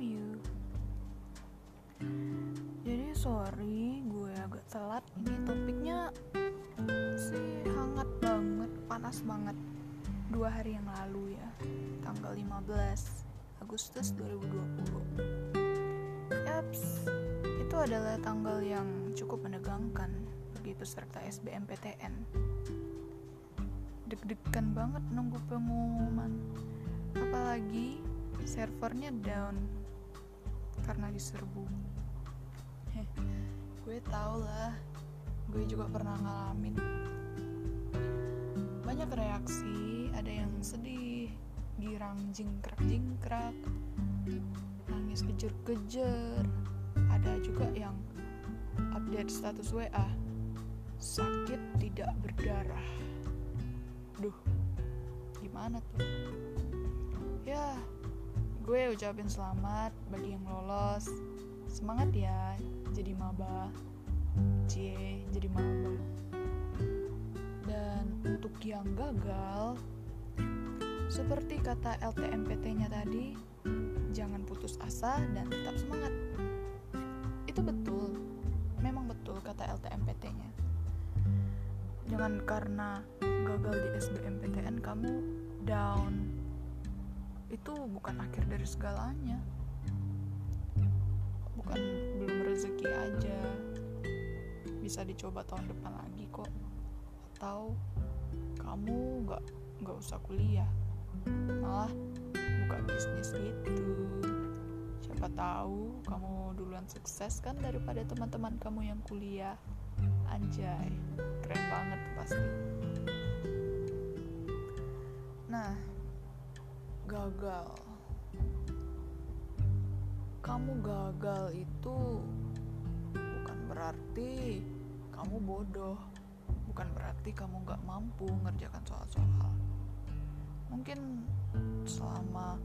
you. Jadi sorry gue agak telat. Ini topiknya sih hangat banget, panas banget. Dua hari yang lalu ya, tanggal 15 Agustus 2020. Yaps, itu adalah tanggal yang cukup menegangkan bagi peserta SBMPTN. Deg-degan banget nunggu pengumuman. Apalagi servernya down karena diserbu. Heh, gue tau lah, gue juga pernah ngalamin. Banyak reaksi, ada yang sedih, girang jingkrak jingkrak, nangis kejer-kejer, ada juga yang update status WA, sakit tidak berdarah. Duh, gimana tuh? Ya, gue ucapin selamat bagi yang lolos. Semangat ya, jadi maba. Cie, jadi maba. Dan untuk yang gagal, seperti kata LTMPT-nya tadi, jangan putus asa dan tetap semangat. Itu betul, memang betul kata LTMPT-nya. Jangan karena gagal di SBMPTN kamu down itu bukan akhir dari segalanya. Bukan belum rezeki aja. Bisa dicoba tahun depan lagi kok. Atau kamu nggak nggak usah kuliah. Malah buka bisnis gitu. Siapa tahu kamu duluan sukses kan daripada teman-teman kamu yang kuliah. Anjay keren banget pasti gagal. Kamu gagal itu bukan berarti kamu bodoh, bukan berarti kamu gak mampu ngerjakan soal-soal. Mungkin selama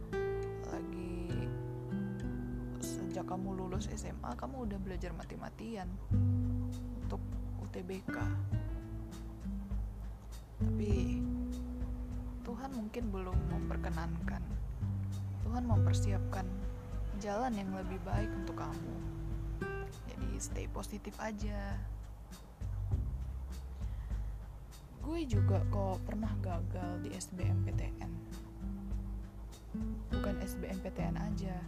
lagi sejak kamu lulus SMA kamu udah belajar mati-matian untuk UTBK. Tapi mungkin belum memperkenankan. Tuhan mempersiapkan jalan yang lebih baik untuk kamu. Jadi stay positif aja. Gue juga kok pernah gagal di SBMPTN. Bukan SBMPTN aja.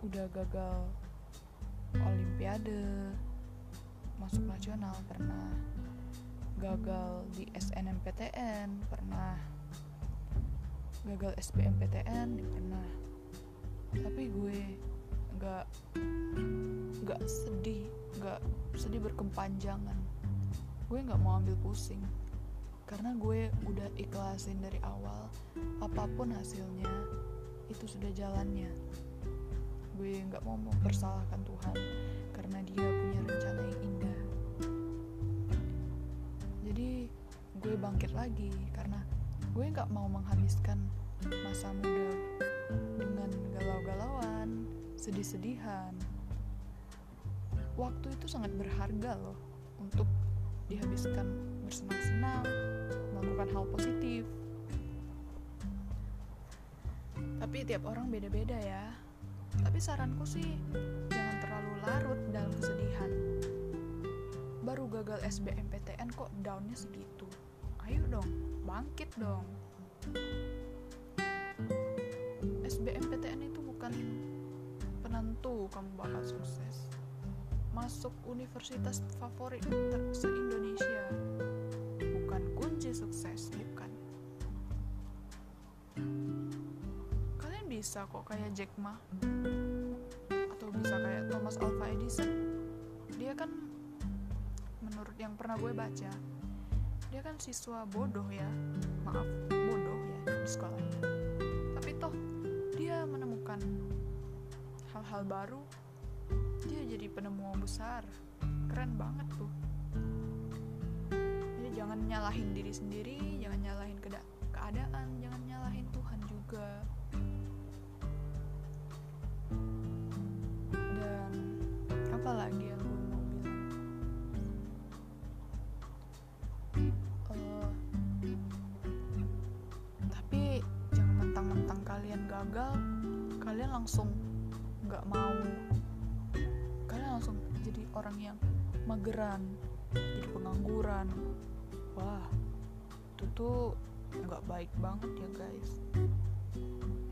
Udah gagal olimpiade, masuk nasional pernah gagal di SNMPTN pernah gagal SBMPTN pernah. Tapi gue nggak nggak sedih nggak sedih berkepanjangan. Gue nggak mau ambil pusing. Karena gue udah ikhlasin dari awal apa pun hasilnya itu sudah jalannya. Gue nggak mau mempersalahkan Tuhan karena dia punya rencana yang indah. Jadi gue bangkit lagi karena gue nggak mau menghabiskan masa muda dengan galau-galauan sedih-sedihan. Waktu itu sangat berharga loh untuk dihabiskan bersenang-senang melakukan hal positif. Tapi tiap orang beda-beda ya. Tapi saranku sih jangan terlalu larut dalam kesedihan. Baru gagal SBMPTN kok downnya segitu ayo dong bangkit dong. SBMPTN itu bukan penentu kamu bakal sukses. Masuk universitas favorit se-Indonesia. Bukan kunci sukses bukan. Kalian bisa kok kayak Jack Ma. Atau bisa kayak Thomas Alva Edison. Dia kan menurut yang pernah gue baca dia kan siswa bodoh ya. Maaf bodoh ya di sekolahnya tapi toh dia menemukan hal-hal baru. Dia jadi penemu besar. Keren banget tuh. Jadi jangan nyalahin diri sendiri jangan nyalahin keadaan jangan nyalahin Tuhan juga. Dan apa lagi gagal kalian langsung nggak mau. Kalian langsung jadi orang yang mageran jadi pengangguran. Wah itu tuh nggak baik banget ya guys.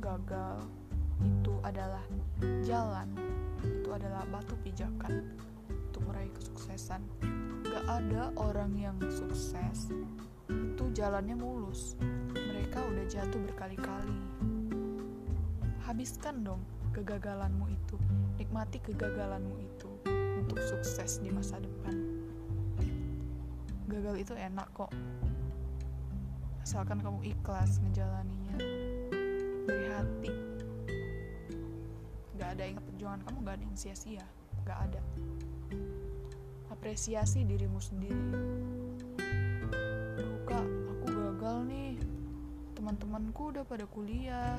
Gagal itu adalah jalan itu adalah batu pijakan untuk meraih kesuksesan. Gak ada orang yang sukses itu jalannya mulus. Mereka udah jatuh berkali-kali habiskan dong kegagalanmu itu. Nikmati kegagalanmu itu untuk sukses di masa depan. Gagal itu enak kok. Asalkan kamu ikhlas ngejalaninya. Dari hati. Gak ada yang perjuangan kamu gak ada yang sia-sia. Gak ada. Apresiasi dirimu sendiri. Duh kak aku gagal nih. Teman-temanku udah pada kuliah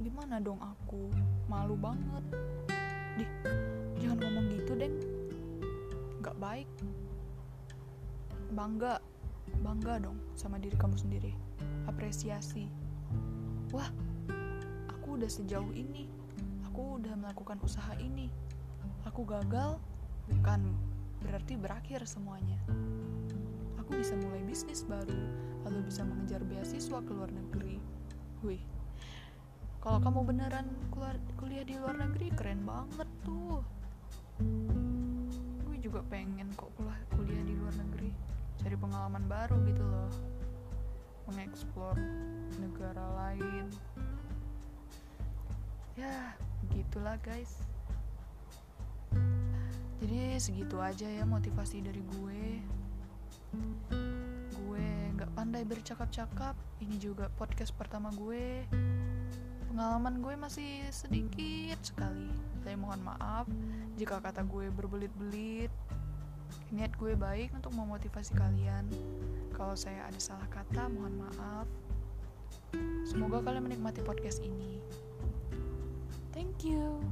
gimana dong aku? Malu banget. Dih jangan ngomong gitu deng. Gak baik. Bangga bangga dong sama diri kamu sendiri. Apresiasi. Wah aku udah sejauh ini aku udah melakukan usaha ini. Aku gagal bukan berarti berakhir semuanya. Aku bisa mulai bisnis baru atau bisa mengejar beasiswa ke luar negeri. Wih kalau kamu beneran keluar kuliah di luar negeri keren banget tuh. Gue juga pengen kok kuliah di luar negeri. Cari pengalaman baru gitu loh. Mengeksplor negara lain. Ya gitulah guys. Jadi segitu aja ya motivasi dari gue. Gue nggak pandai bercakap-cakap. Ini juga podcast pertama gue pengalaman gue masih sedikit sekali. Saya mohon maaf jika kata gue berbelit-belit. Niat gue baik untuk memotivasi kalian. Kalau saya ada salah kata mohon maaf. Semoga kalian menikmati podcast ini. Thank you